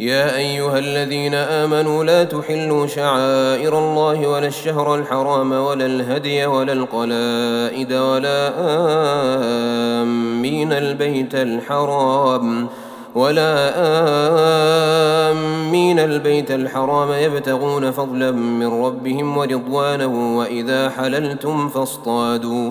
يا أيها الذين آمنوا لا تحلوا شعائر الله ولا الشهر الحرام ولا الهدي ولا القلائد ولا آمين البيت الحرام ولا آمين البيت الحرام يبتغون فضلا من ربهم ورضوانا وإذا حللتم فاصطادوا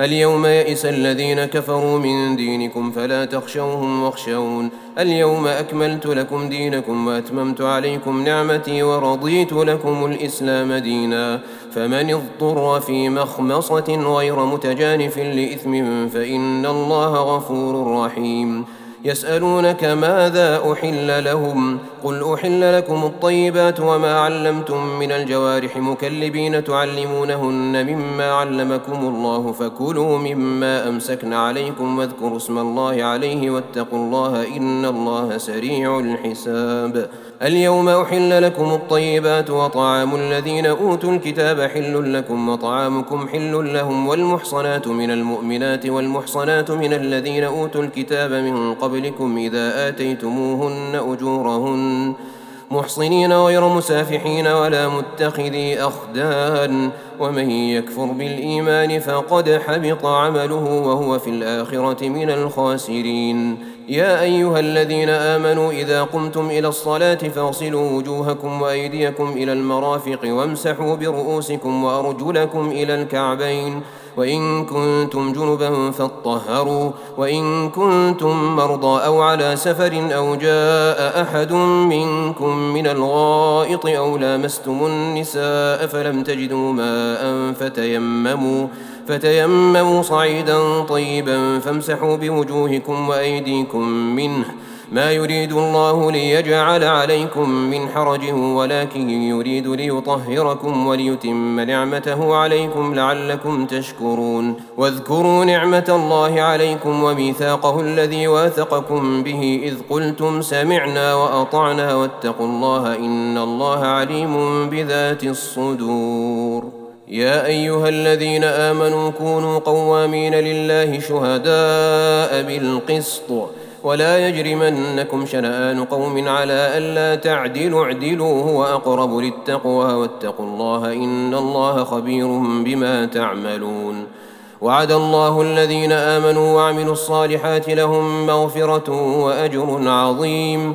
اليوم يئس الذين كفروا من دينكم فلا تخشوهم واخشون. اليوم أكملت لكم دينكم وأتممت عليكم نعمتي ورضيت لكم الإسلام دينا. فمن اضطر في مخمصة غير متجانف لإثم فإن الله غفور رحيم. يسألونك ماذا أحل لهم قل أحل لكم الطيبات وما علمتم من الجوارح مكلبين تعلمونهن مما علمكم الله فكلوا مما أمسكن عليكم واذكروا اسم الله عليه واتقوا الله إن الله سريع الحساب اليوم أحل لكم الطيبات وطعام الذين أوتوا الكتاب حل لكم وطعامكم حل لهم والمحصنات من المؤمنات والمحصنات من الذين أوتوا الكتاب من قبلكم إذا آتيتموهن أجورهن محصنين غير مسافحين ولا متخذي أخدان ومن يكفر بالإيمان فقد حبط عمله وهو في الآخرة من الخاسرين يا أيها الذين آمنوا إذا قمتم إلى الصلاة فاغسلوا وجوهكم وأيديكم إلى المرافق وامسحوا برؤوسكم وأرجلكم إلى الكعبين. وإن كنتم جنبا فاطهروا. وإن كنتم مرضى أو على سفر أو جاء أحد منكم من الغائط أو لامستم النساء فلم تجدوا ماء فتيمموا. فتيمموا صعيدا طيبا فامسحوا بوجوهكم وأيديكم منه. ما يريد الله ليجعل عليكم من حرج ولكن يريد ليطهركم وليتم نعمته عليكم لعلكم تشكرون. واذكروا نعمة الله عليكم وميثاقه الذي واثقكم به إذ قلتم سمعنا وأطعنا واتقوا الله إن الله عليم بذات الصدور. يا أيها الذين آمنوا كونوا قوامين لله شهداء بالقسط ولا يجرمنكم شنآن قوم على ألا تعدلوا اعدلوا هو أقرب للتقوى واتقوا الله إن الله خبير بما تعملون وعد الله الذين آمنوا وعملوا الصالحات لهم مغفرة وأجر عظيم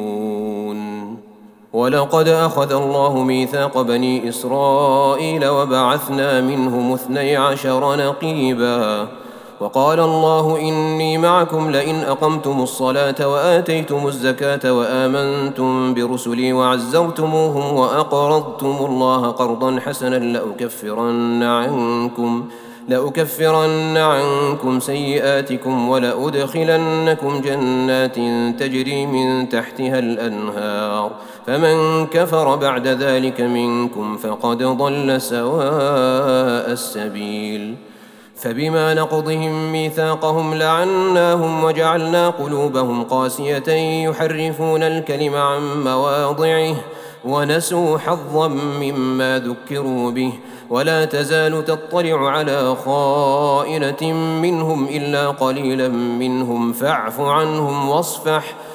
ولقد أخذ الله ميثاق بني إسرائيل وبعثنا منهم اثني عشر نقيبا. وقال الله إني معكم لئن أقمتم الصلاة وآتيتم الزكاة وآمنتم برسلي وعزرتموهم وأقرضتم الله قرضا حسنا لأكفرن عنكم لأكفرن عنكم سيئاتكم ولأدخلنكم جنات تجري من تحتها الأنهار. فمن كفر بعد ذلك منكم فقد ضل سواء السبيل. فبما نقضهم ميثاقهم لعناهم وجعلنا قلوبهم قاسية يحرفون الكلم عن مواضعه ونسوا حظا مما ذكروا به. ولا تزال تطلع على خائنة منهم إلا قليلا منهم. فاعف عنهم واصفح.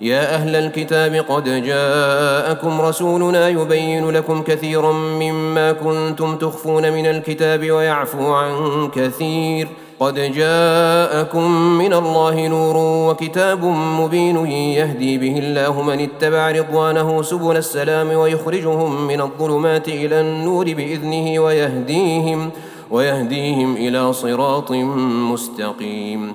يا أهل الكتاب قد جاءكم رسولنا يبين لكم كثيرا مما كنتم تخفون من الكتاب ويعفو عن كثير. قد جاءكم من الله نور وكتاب مبين يهدي به الله من اتبع رضوانه سبل السلام ويخرجهم من الظلمات إلى النور بإذنه ويهديهم ويهديهم إلى صراط مستقيم.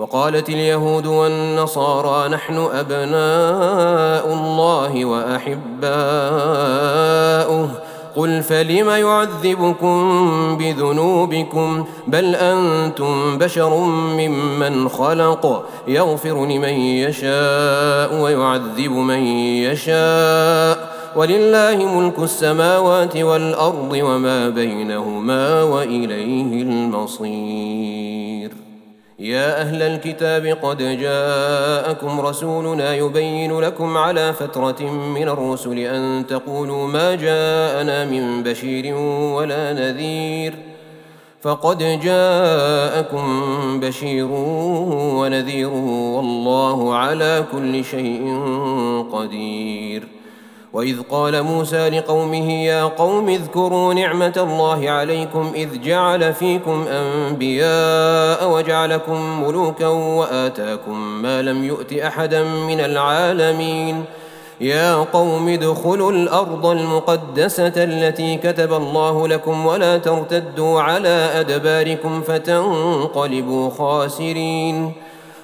وقالت اليهود والنصارى نحن أبناء الله وأحباؤه. قل فلم يعذبكم بذنوبكم؟ بل أنتم بشر ممن خلق. يغفر لمن يشاء ويعذب من يشاء. ولله ملك السماوات والأرض وما بينهما وإليه المصير. يا أهل الكتاب قد جاءكم رسولنا يبين لكم على فترة من الرسل أن تقولوا ما جاءنا من بشير ولا نذير. فقد جاءكم بشير ونذير والله على كل شيء قدير. وإذ قال موسى لقومه يا قوم اذكروا نعمة الله عليكم إذ جعل فيكم أنبياء وجعلكم ملوكا وآتاكم ما لم يؤت أحدا من العالمين. يا قوم ادخلوا الأرض المقدسة التي كتب الله لكم ولا ترتدوا على أدباركم فتنقلبوا خاسرين.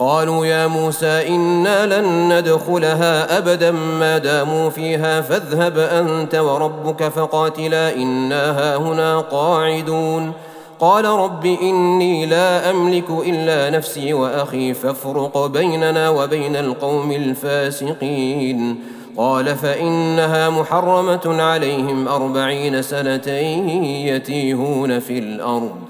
قالوا يا موسى إنا لن ندخلها أبدا ما داموا فيها فاذهب أنت وربك فقاتلا إنا هاهنا قاعدون. قال رب إني لا أملك إلا نفسي وأخي فافرق بيننا وبين القوم الفاسقين. قال فإنها محرمة عليهم أربعين سنة يتيهون في الأرض.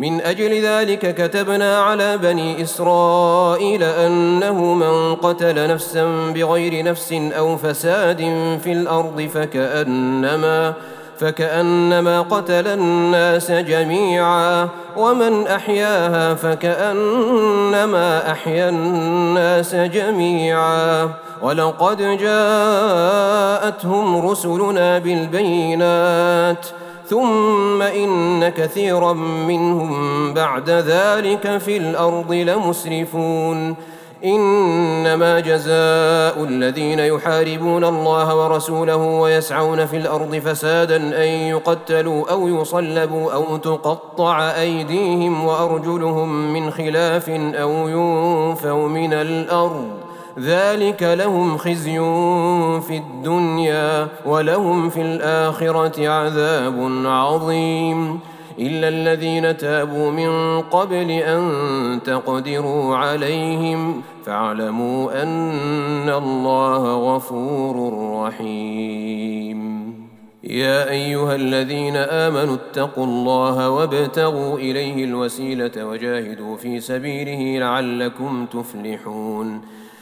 من أجل ذلك كتبنا على بني إسرائيل أنه من قتل نفسا بغير نفس أو فساد في الأرض فكأنما فكأنما قتل الناس جميعا ومن أحياها فكأنما أحيا الناس جميعا ولقد جاءتهم رسلنا بالبينات ثم إن كثيرا منهم بعد ذلك في الأرض لمسرفون. إنما جزاء الذين يحاربون الله ورسوله ويسعون في الأرض فسادا أن يقتلوا أو يصلبوا أو تقطع أيديهم وأرجلهم من خلاف أو ينفوا من الأرض. ذلك لهم خزي في الدنيا ولهم في الآخرة عذاب عظيم. إلا الذين تابوا من قبل أن تقدروا عليهم فاعلموا أن الله غفور رحيم. يا أيها الذين آمنوا اتقوا الله وابتغوا إليه الوسيلة وجاهدوا في سبيله لعلكم تفلحون.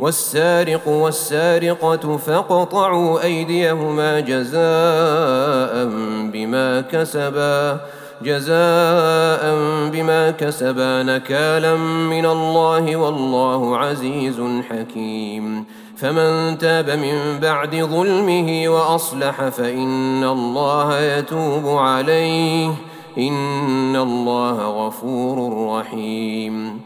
والسارق والسارقة فاقطعوا أيديهما جزاء بما كسبا جزاء بما كسبا نكالا من الله والله عزيز حكيم. فمن تاب من بعد ظلمه وأصلح فإن الله يتوب عليه إن الله غفور رحيم.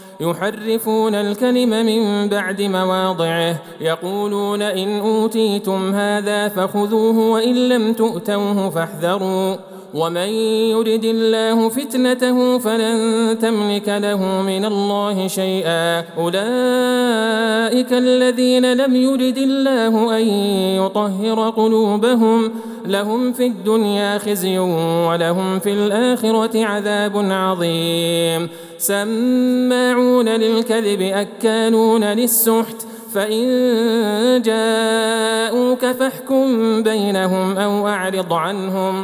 يحرفون الكلم من بعد مواضعه يقولون إن أوتيتم هذا فخذوه وإن لم تؤتوه فاحذروا. ومن يرد الله فتنته فلن تملك له من الله شيئا. أولئك الذين لم يرد الله أن يطهر قلوبهم. لهم في الدنيا خزي ولهم في الآخرة عذاب عظيم. سماعون للكذب أكالون للسحت. فإن جاءوك فاحكم بينهم أو أعرض عنهم.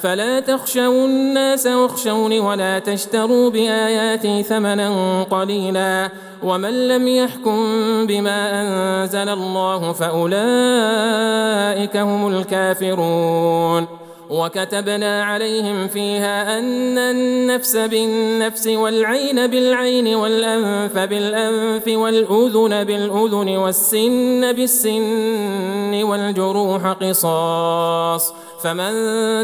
فلا تخشوا الناس واخشوني ولا تشتروا بآياتي ثمنا قليلا ومن لم يحكم بما أنزل الله فأولئك هم الكافرون وكتبنا عليهم فيها أن النفس بالنفس والعين بالعين والأنف بالأنف والأذن بالأذن والسن بالسن والجروح قصاص فمن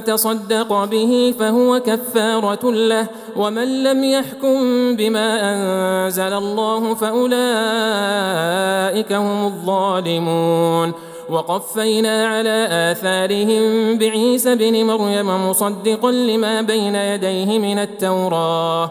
تصدق به فهو كفارة له ومن لم يحكم بما أنزل الله فأولئك هم الظالمون. وقفينا على آثارهم بعيسى بن مريم مصدقا لما بين يديه من التوراة.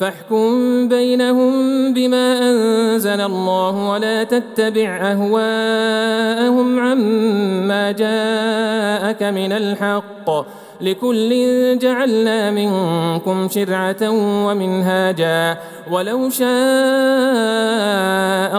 فاحكم بينهم بما أنزل الله ولا تتبع أهواءهم عما جاءك من الحق. لكل جعلنا منكم شرعة ومنهاجا. ولو شاء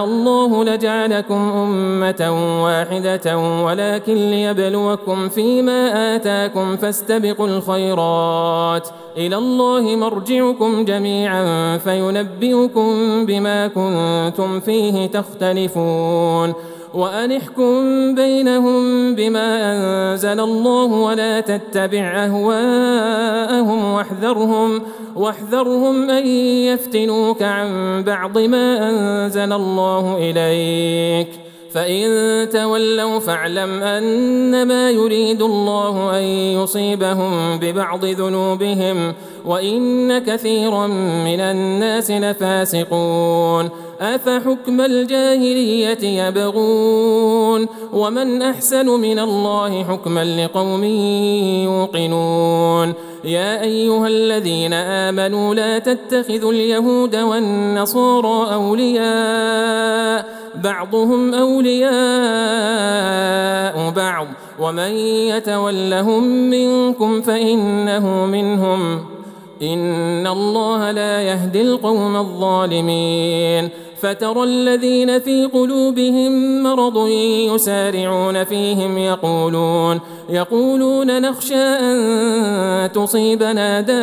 الله لجعلكم أمة واحدة ولكن ليبلوكم فيما آتاكم فاستبقوا الخيرات. إلى الله مرجعكم جميعا فينبئكم بما كنتم فيه تختلفون. وأن احكم بينهم بما أنزل الله ولا تتبع أهواءهم واحذرهم واحذرهم أن يفتنوك عن بعض ما أنزل الله إليك. فإن تولوا فاعلم أنما يريد الله أن يصيبهم ببعض ذنوبهم وإن كثيرا من الناس لفاسقون. أفحكم الجاهلية يبغون ومن أحسن من الله حكما لقوم يوقنون يا أيها الذين آمنوا لا تتخذوا اليهود والنصارى أولياء بعضهم أولياء بعض ومن يتولهم منكم فإنه منهم إن الله لا يهدي القوم الظالمين فترى الذين في قلوبهم مرض يسارعون فيهم يقولون يقولون نخشى أن تصيبنا دائرة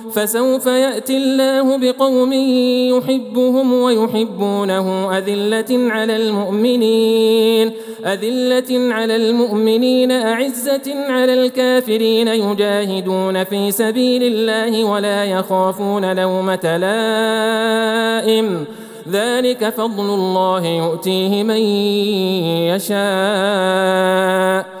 فسوف يأتي الله بقوم يحبهم ويحبونه. أذلة على المؤمنين أذلة على المؤمنين أعزة على الكافرين. يجاهدون في سبيل الله ولا يخافون لومة لائم. ذلك فضل الله يؤتيه من يشاء.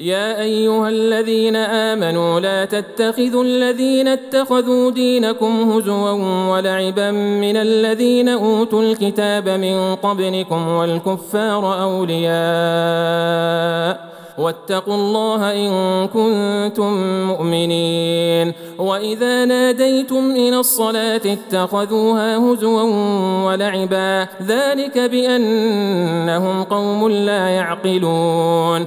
يا أيها الذين آمنوا لا تتخذوا الذين اتخذوا دينكم هزوا ولعبا من الذين أوتوا الكتاب من قبلكم والكفار أولياء واتقوا الله إن كنتم مؤمنين وإذا ناديتم إلى الصلاة اتخذوها هزوا ولعبا ذلك بأنهم قوم لا يعقلون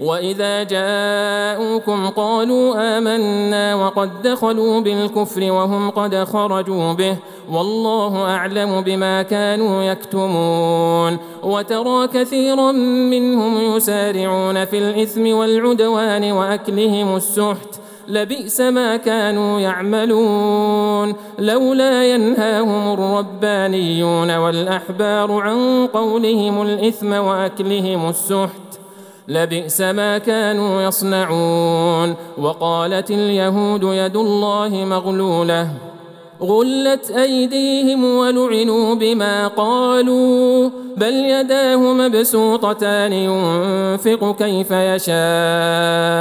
وإذا جاءوكم قالوا آمنا وقد دخلوا بالكفر وهم قد خرجوا به والله أعلم بما كانوا يكتمون وترى كثيرا منهم يسارعون في الإثم والعدوان وأكلهم السحت لبئس ما كانوا يعملون لولا ينهاهم الربانيون والأحبار عن قولهم الإثم وأكلهم السحت لبئس ما كانوا يصنعون. وقالت اليهود يد الله مغلولة. غلت ايديهم ولعنوا بما قالوا بل يداه مبسوطتان ينفق كيف يشاء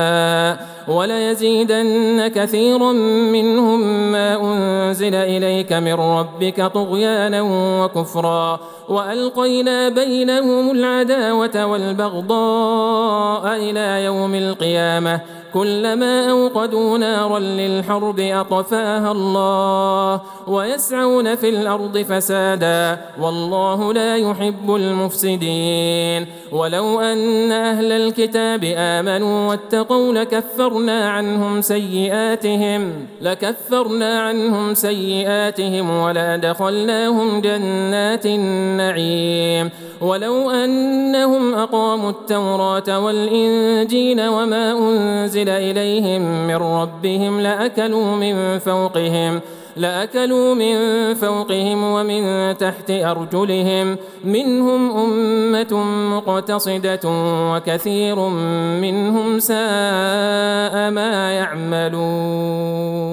وليزيدن كثيرا منهم ما انزل اليك من ربك طغيانا وكفرا. والقينا بينهم العداوه والبغضاء إلى يوم القيامه. كلما أوقدوا نارا للحرب أطفاها الله ويسعون في الأرض فسادا والله لا يحب المفسدين ولو أن أهل الكتاب آمنوا واتقوا لكفرنا عنهم سيئاتهم لكفرنا عنهم سيئاتهم ولأدخلناهم جنات النعيم ولو أنهم أقاموا التوراة والإنجيل وما أنزل إليهم من ربهم لأكلوا من فوقهم لأكلوا من فوقهم ومن تحت أرجلهم. منهم أمة مقتصدة وكثير منهم ساء ما يعملون.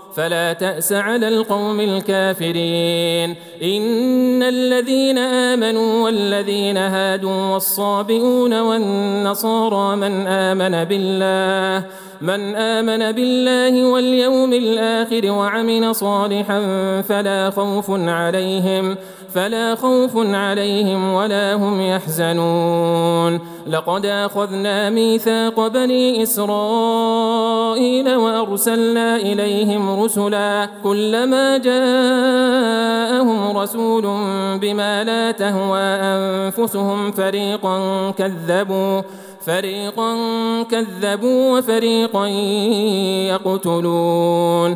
فلا تأس على القوم الكافرين. إن الذين آمنوا والذين هادوا والصابئون والنصارى من آمن بالله من آمن بالله واليوم الآخر وعمل صالحا فلا خوف عليهم. فلا خوف عليهم ولا هم يحزنون. لقد أخذنا ميثاق بني إسرائيل وأرسلنا إليهم رسلا كلما جاءهم رسول بما لا تهوى أنفسهم فريقا كذبوا فريقا كذبوا وفريقا يقتلون.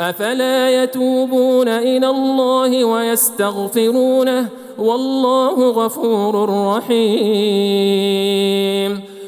أفلا يتوبون إلى الله ويستغفرونه والله غفور رحيم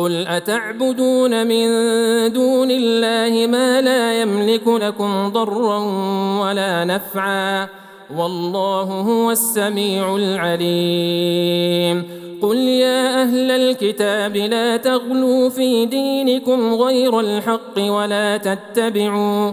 قل اتعبدون من دون الله ما لا يملك لكم ضرا ولا نفعا والله هو السميع العليم قل يا أهل الكتاب لا تغلوا في دينكم غير الحق ولا تتبعوا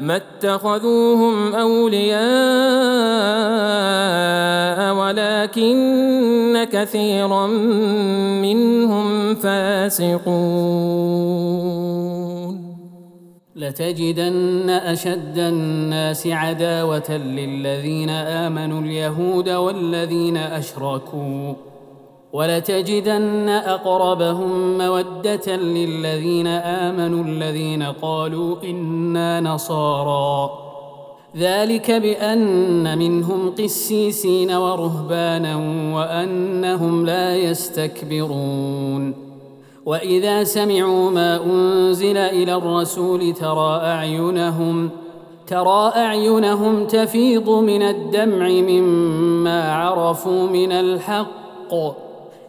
ما اتخذوهم أولياء ولكن كثيرا منهم فاسقون. لتجدن أشد الناس عداوة للذين آمنوا اليهود والذين أشركوا. ولتجدن أقربهم مودة للذين آمنوا الذين قالوا إنا نصارى. ذلك بأن منهم قسيسين ورهبانا وأنهم لا يستكبرون. وإذا سمعوا ما أنزل إلى الرسول ترى أعينهم ترى أعينهم تفيض من الدمع مما عرفوا من الحق.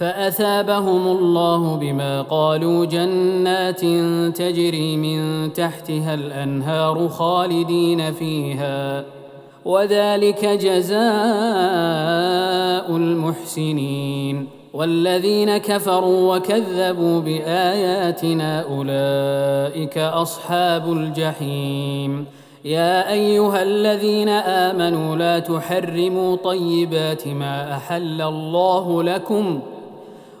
فأثابهم الله بما قالوا جنات تجري من تحتها الأنهار خالدين فيها. وذلك جزاء المحسنين. والذين كفروا وكذبوا بآياتنا أولئك أصحاب الجحيم. يا أيها الذين آمنوا لا تحرموا طيبات ما أحل الله لكم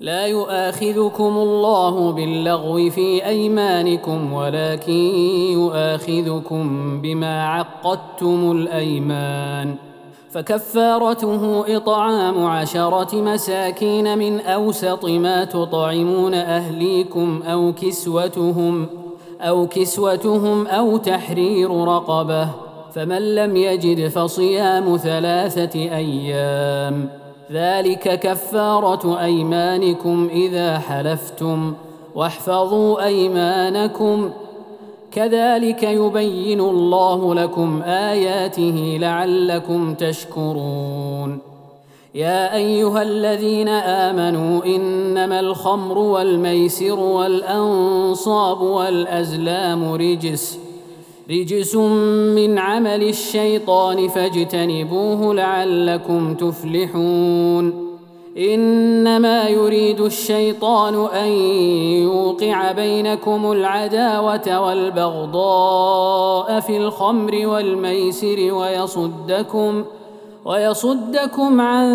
لا يؤاخذكم الله باللغو في أيمانكم ولكن يؤاخذكم بما عقدتم الأيمان. فكفارته إطعام عشرة مساكين من أوسط ما تطعمون أهليكم أو كسوتهم أو كسوتهم أو تحرير رقبة فمن لم يجد فصيام ثلاثة أيام. ذلك كفارة أيمانكم إذا حلفتم واحفظوا أيمانكم. كذلك يبين الله لكم آياته لعلكم تشكرون. يا أيها الذين آمنوا إنما الخمر والميسر والأنصاب والأزلام رجس. رجس من عمل الشيطان فاجتنبوه لعلكم تفلحون. إنما يريد الشيطان أن يوقع بينكم العداوة والبغضاء في الخمر والميسر ويصدكم ويصدكم عن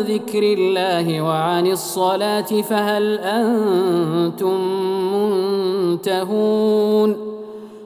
ذكر الله وعن الصلاة فهل أنتم منتهون؟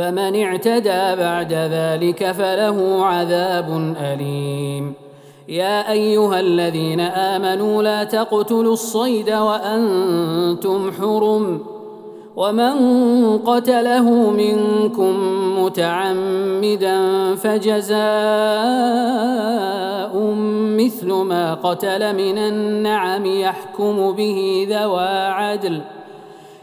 فمن اعتدى بعد ذلك فله عذاب أليم. يا أيها الذين آمنوا لا تقتلوا الصيد وأنتم حرم. ومن قتله منكم متعمدا فجزاء مثل ما قتل من النعم يحكم به ذوى عدل.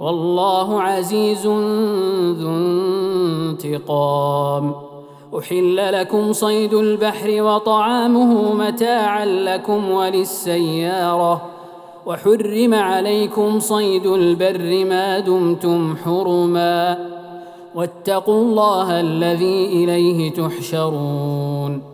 والله عزيز ذو انتقام. أحل لكم صيد البحر وطعامه متاعا لكم وللسيارة. وحرم عليكم صيد البر ما دمتم حرما. واتقوا الله الذي إليه تحشرون.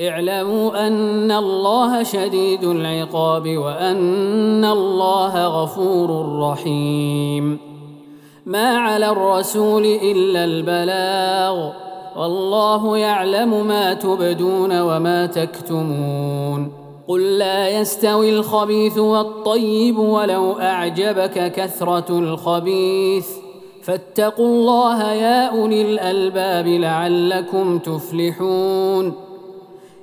اعلموا أن الله شديد العقاب وأن الله غفور رحيم. ما على الرسول إلا البلاغ. والله يعلم ما تبدون وما تكتمون. قل لا يستوي الخبيث والطيب ولو أعجبك كثرة الخبيث. فاتقوا الله يا أولي الألباب لعلكم تفلحون.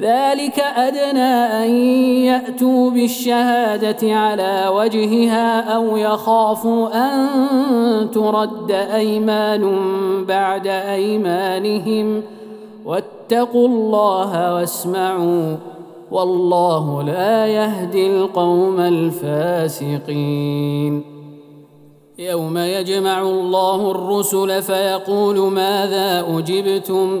ذلك أدنى أن يأتوا بالشهادة على وجهها أو يخافوا أن ترد أيمان بعد أيمانهم. واتقوا الله واسمعوا والله لا يهدي القوم الفاسقين. يوم يجمع الله الرسل فيقول ماذا أجبتم؟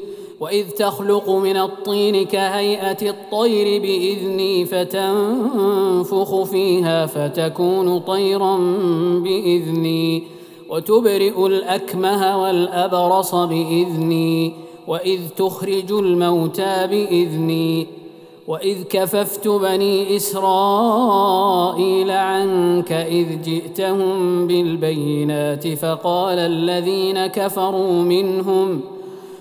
وإذ تخلق من الطين كهيئة الطير بإذني فتنفخ فيها فتكون طيرا بإذني وتبرئ الأكمه والأبرص بإذني وإذ تخرج الموتى بإذني وإذ كففت بني إسرائيل عنك إذ جئتهم بالبينات فقال الذين كفروا منهم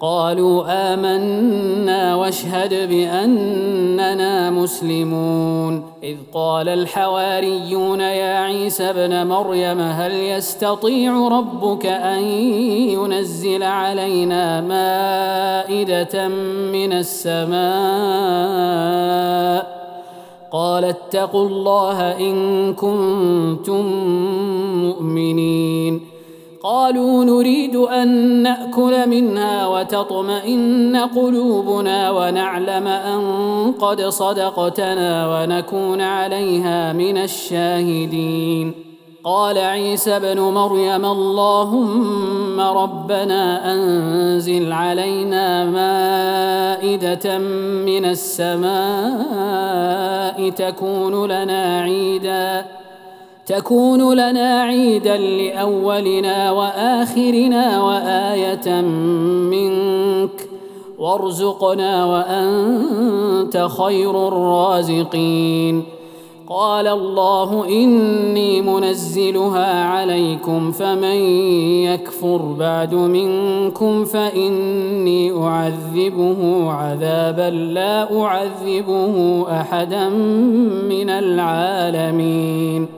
قالوا آمنا واشهد بأننا مسلمون. إذ قال الحواريون يا عيسى ابن مريم هل يستطيع ربك أن ينزل علينا مائدة من السماء؟ قال اتقوا الله إن كنتم مؤمنين. قالوا نريد أن نأكل منها وتطمئن قلوبنا ونعلم أن قد صدقتنا ونكون عليها من الشاهدين. قال عيسى ابن مريم اللهم ربنا أنزل علينا مائدة من السماء تكون لنا عيداً. تكون لنا عيدا لأولنا وآخرنا وآية منك. وارزقنا وأنت خير الرازقين. قال الله إني منزلها عليكم فمن يكفر بعد منكم فإني أعذبه عذابا لا أعذبه أحدا من العالمين.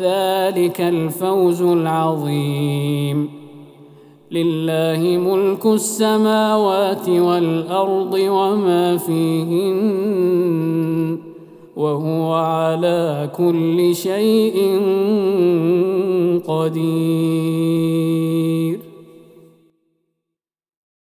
ذلك الفوز العظيم. لله ملك السماوات والأرض وما فيهن وهو على كل شيء قدير.